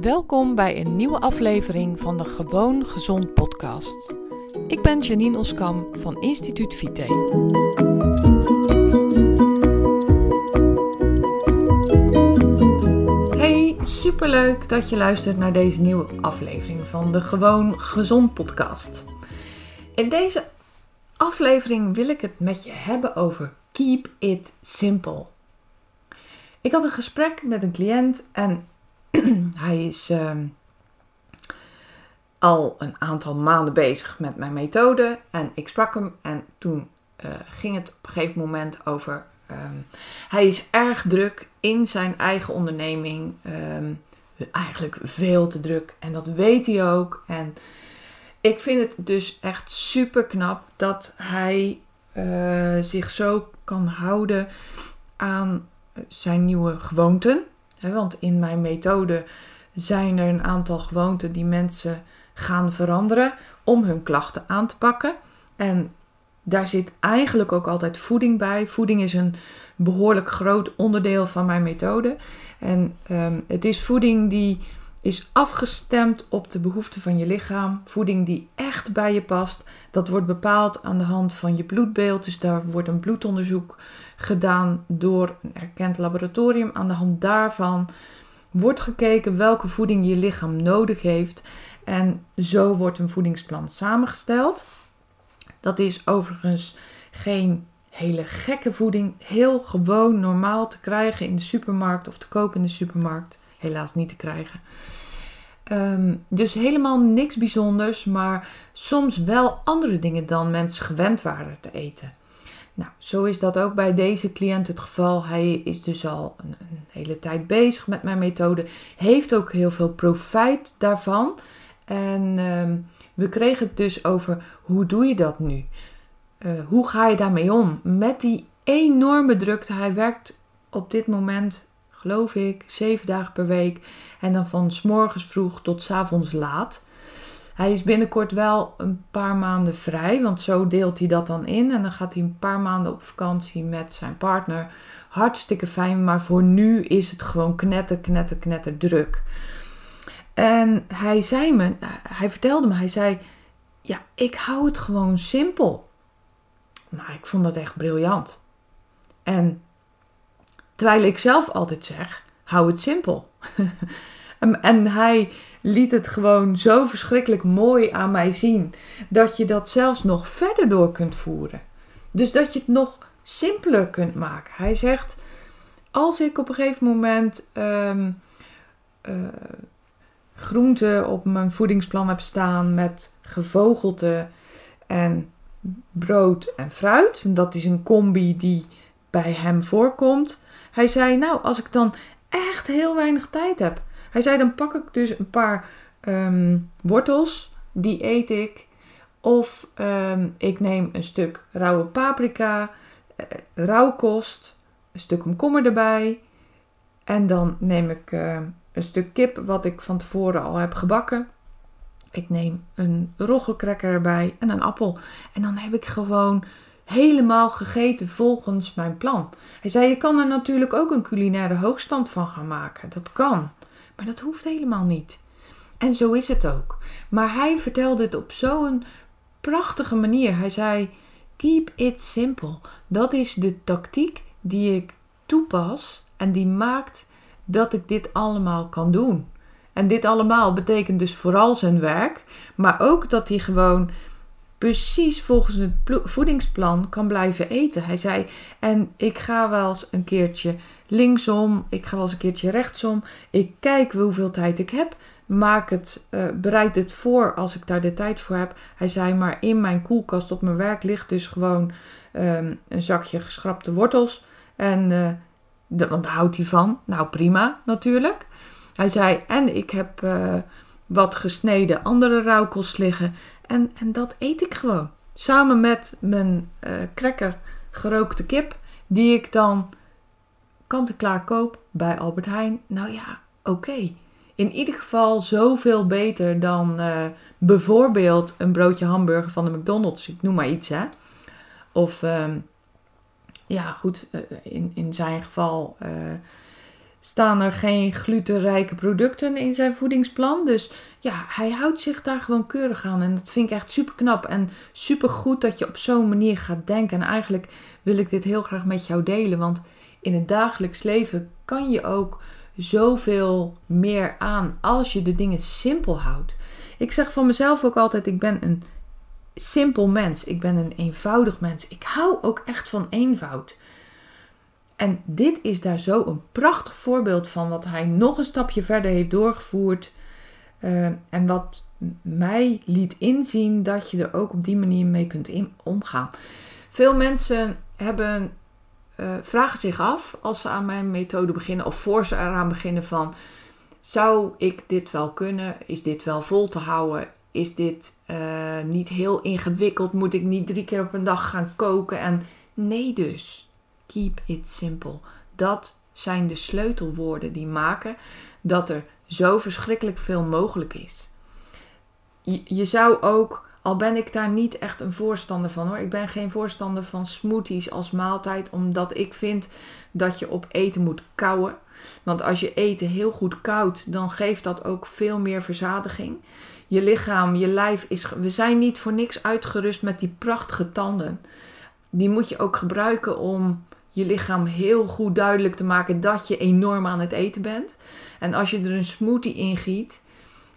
Welkom bij een nieuwe aflevering van de Gewoon Gezond podcast. Ik ben Janine Oskam van Instituut Vite. Hey, superleuk dat je luistert naar deze nieuwe aflevering van de Gewoon Gezond podcast. In deze aflevering wil ik het met je hebben over Keep It Simple. Ik had een gesprek met een cliënt en hij is ehm, al een aantal maanden bezig met mijn methode. En ik sprak hem en toen uh, ging het op een gegeven moment over. Um, hij is erg druk in zijn eigen onderneming. Um, eigenlijk veel te druk. En dat weet hij ook. En ik vind het dus echt super knap dat hij uh, zich zo kan houden aan zijn nieuwe gewoonten. Want in mijn methode zijn er een aantal gewoonten die mensen gaan veranderen om hun klachten aan te pakken. En daar zit eigenlijk ook altijd voeding bij. Voeding is een behoorlijk groot onderdeel van mijn methode. En um, het is voeding die is afgestemd op de behoeften van je lichaam. Voeding die echt bij je past. Dat wordt bepaald aan de hand van je bloedbeeld. Dus daar wordt een bloedonderzoek gedaan door een erkend laboratorium. Aan de hand daarvan wordt gekeken welke voeding je lichaam nodig heeft. En zo wordt een voedingsplan samengesteld. Dat is overigens geen hele gekke voeding. Heel gewoon normaal te krijgen in de supermarkt of te kopen in de supermarkt. Helaas niet te krijgen. Um, dus helemaal niks bijzonders, maar soms wel andere dingen dan mensen gewend waren te eten. Nou, zo is dat ook bij deze cliënt het geval. Hij is dus al een, hele tijd bezig met mijn methode, heeft ook heel veel profijt daarvan. En um, we kregen het dus over hoe doe je dat nu? Uh, hoe ga je daarmee om? Met die enorme drukte. Hij werkt op dit moment, geloof ik, zeven dagen per week. En dan van s morgens vroeg tot s avonds laat. Hij is binnenkort wel een paar maanden vrij, want zo deelt hij dat dan in. En dan gaat hij een paar maanden op vakantie met zijn partner. Hartstikke fijn, maar voor nu is het gewoon knetter, knetter, knetter druk. En hij zei me, hij vertelde me, hij zei: Ja, ik hou het gewoon simpel. Nou, ik vond dat echt briljant. En terwijl ik zelf altijd zeg: hou het simpel. en, en hij liet het gewoon zo verschrikkelijk mooi aan mij zien dat je dat zelfs nog verder door kunt voeren. Dus dat je het nog simpeler kunt maken. Hij zegt: Als ik op een gegeven moment um, uh, groenten op mijn voedingsplan heb staan met gevogelte en brood en fruit, dat is een combi die bij hem voorkomt. Hij zei: Nou, als ik dan echt heel weinig tijd heb, hij zei, dan pak ik dus een paar um, wortels, die eet ik. Of um, ik neem een stuk rauwe paprika, uh, rauwkost, een stuk komkommer erbij. En dan neem ik uh, een stuk kip wat ik van tevoren al heb gebakken. Ik neem een roggelcracker erbij en een appel. En dan heb ik gewoon helemaal gegeten volgens mijn plan. Hij zei, je kan er natuurlijk ook een culinaire hoogstand van gaan maken. Dat kan. Maar dat hoeft helemaal niet. En zo is het ook. Maar hij vertelde het op zo'n prachtige manier. Hij zei: Keep it simple. Dat is de tactiek die ik toepas en die maakt dat ik dit allemaal kan doen. En dit allemaal betekent dus vooral zijn werk, maar ook dat hij gewoon precies volgens het voedingsplan kan blijven eten. Hij zei: En ik ga wel eens een keertje linksom, ik ga wel eens een keertje rechtsom. Ik kijk hoeveel tijd ik heb. Maak het, uh, bereid het voor als ik daar de tijd voor heb. Hij zei: Maar in mijn koelkast op mijn werk ligt dus gewoon um, een zakje geschrapte wortels. En uh, want houdt hij van. Nou, prima natuurlijk. Hij zei: En ik heb. Uh, wat gesneden andere rauwkost liggen. En, en dat eet ik gewoon. Samen met mijn uh, cracker gerookte kip, die ik dan kant-en-klaar koop bij Albert Heijn. Nou ja, oké. In ieder geval zoveel beter dan uh, bijvoorbeeld een broodje hamburger van de McDonald's. Ik noem maar iets, hè. Of, uh, ja, goed, uh, in, in zijn geval staan er geen glutenrijke producten in zijn voedingsplan. Dus ja, hij houdt zich daar gewoon keurig aan. En dat vind ik echt super knap en super goed dat je op zo'n manier gaat denken. En eigenlijk wil ik dit heel graag met jou delen. Want in het dagelijks leven kan je ook zoveel meer aan als je de dingen simpel houdt. Ik zeg van mezelf ook altijd: ik ben een simpel mens. Ik ben een eenvoudig mens. Ik hou ook echt van eenvoud. En dit is daar zo een prachtig voorbeeld van wat hij nog een stapje verder heeft doorgevoerd. Uh, en wat mij liet inzien dat je er ook op die manier mee kunt omgaan. Veel mensen hebben, uh, vragen zich af als ze aan mijn methode beginnen of voor ze eraan beginnen van zou ik dit wel kunnen? Is dit wel vol te houden? Is dit uh, niet heel ingewikkeld? Moet ik niet drie keer op een dag gaan koken? En nee dus. Keep it simple. Dat zijn de sleutelwoorden die maken dat er zo verschrikkelijk veel mogelijk is. Je, je zou ook, al ben ik daar niet echt een voorstander van hoor. Ik ben geen voorstander van smoothies als maaltijd, omdat ik vind dat je op eten moet kouwen. Want als je eten heel goed koudt, dan geeft dat ook veel meer verzadiging. Je lichaam, je lijf is. We zijn niet voor niks uitgerust met die prachtige tanden. Die moet je ook gebruiken om je lichaam heel goed duidelijk te maken dat je enorm aan het eten bent. En als je er een smoothie in giet,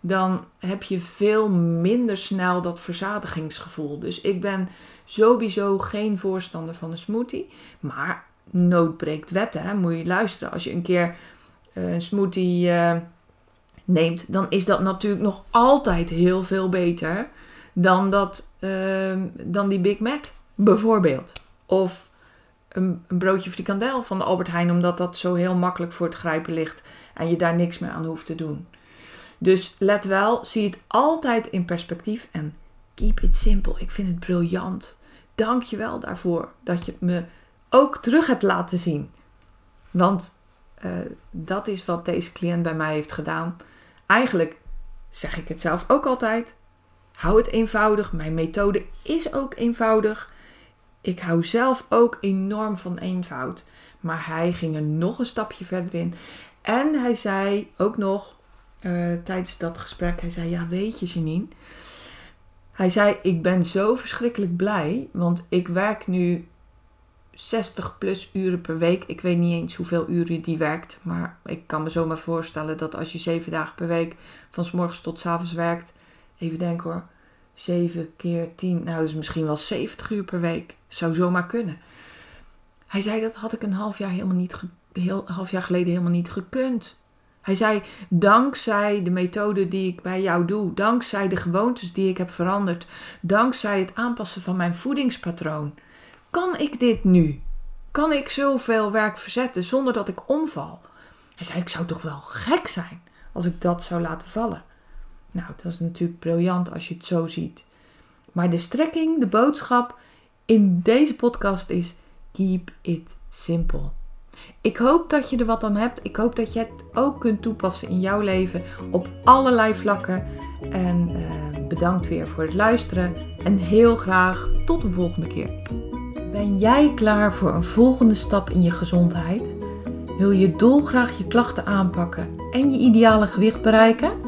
dan heb je veel minder snel dat verzadigingsgevoel. Dus ik ben sowieso geen voorstander van een smoothie. Maar nood breekt wetten. Hè? Moet je luisteren. Als je een keer uh, een smoothie uh, neemt, dan is dat natuurlijk nog altijd heel veel beter dan, dat, uh, dan die Big Mac, bijvoorbeeld. Of een, een, broodje frikandel van de Albert Heijn, omdat dat zo heel makkelijk voor het grijpen ligt en je daar niks meer aan hoeft te doen. Dus let wel, zie het altijd in perspectief en keep it simple. Ik vind het briljant. Dank je wel daarvoor dat je me ook terug hebt laten zien. Want uh, dat is wat deze cliënt bij mij heeft gedaan. Eigenlijk zeg ik het zelf ook altijd. Hou het eenvoudig. Mijn methode is ook eenvoudig. Ik hou zelf ook enorm van eenvoud. Maar hij ging er nog een stapje verder in. En hij zei ook nog uh, tijdens dat gesprek: Hij zei: Ja, weet je, Janine. Hij zei: Ik ben zo verschrikkelijk blij. Want ik werk nu 60 plus uren per week. Ik weet niet eens hoeveel uren die werkt. Maar ik kan me zomaar voorstellen dat als je 7 dagen per week van s morgens tot s avonds werkt. Even denken hoor. 7 keer 10. Nou, dus misschien wel 70 uur per week. Zou zomaar kunnen. Hij zei dat had ik een half jaar, helemaal niet heel, half jaar geleden helemaal niet gekund. Hij zei: Dankzij de methode die ik bij jou doe, dankzij de gewoontes die ik heb veranderd, dankzij het aanpassen van mijn voedingspatroon kan ik dit nu? Kan ik zoveel werk verzetten zonder dat ik omval? Hij zei, ik zou toch wel gek zijn als ik dat zou laten vallen. Nou, dat is natuurlijk briljant als je het zo ziet. Maar de strekking, de boodschap in deze podcast is: keep it simple. Ik hoop dat je er wat aan hebt. Ik hoop dat je het ook kunt toepassen in jouw leven op allerlei vlakken. En uh, bedankt weer voor het luisteren. En heel graag tot de volgende keer. Ben jij klaar voor een volgende stap in je gezondheid? Wil je dolgraag je klachten aanpakken en je ideale gewicht bereiken?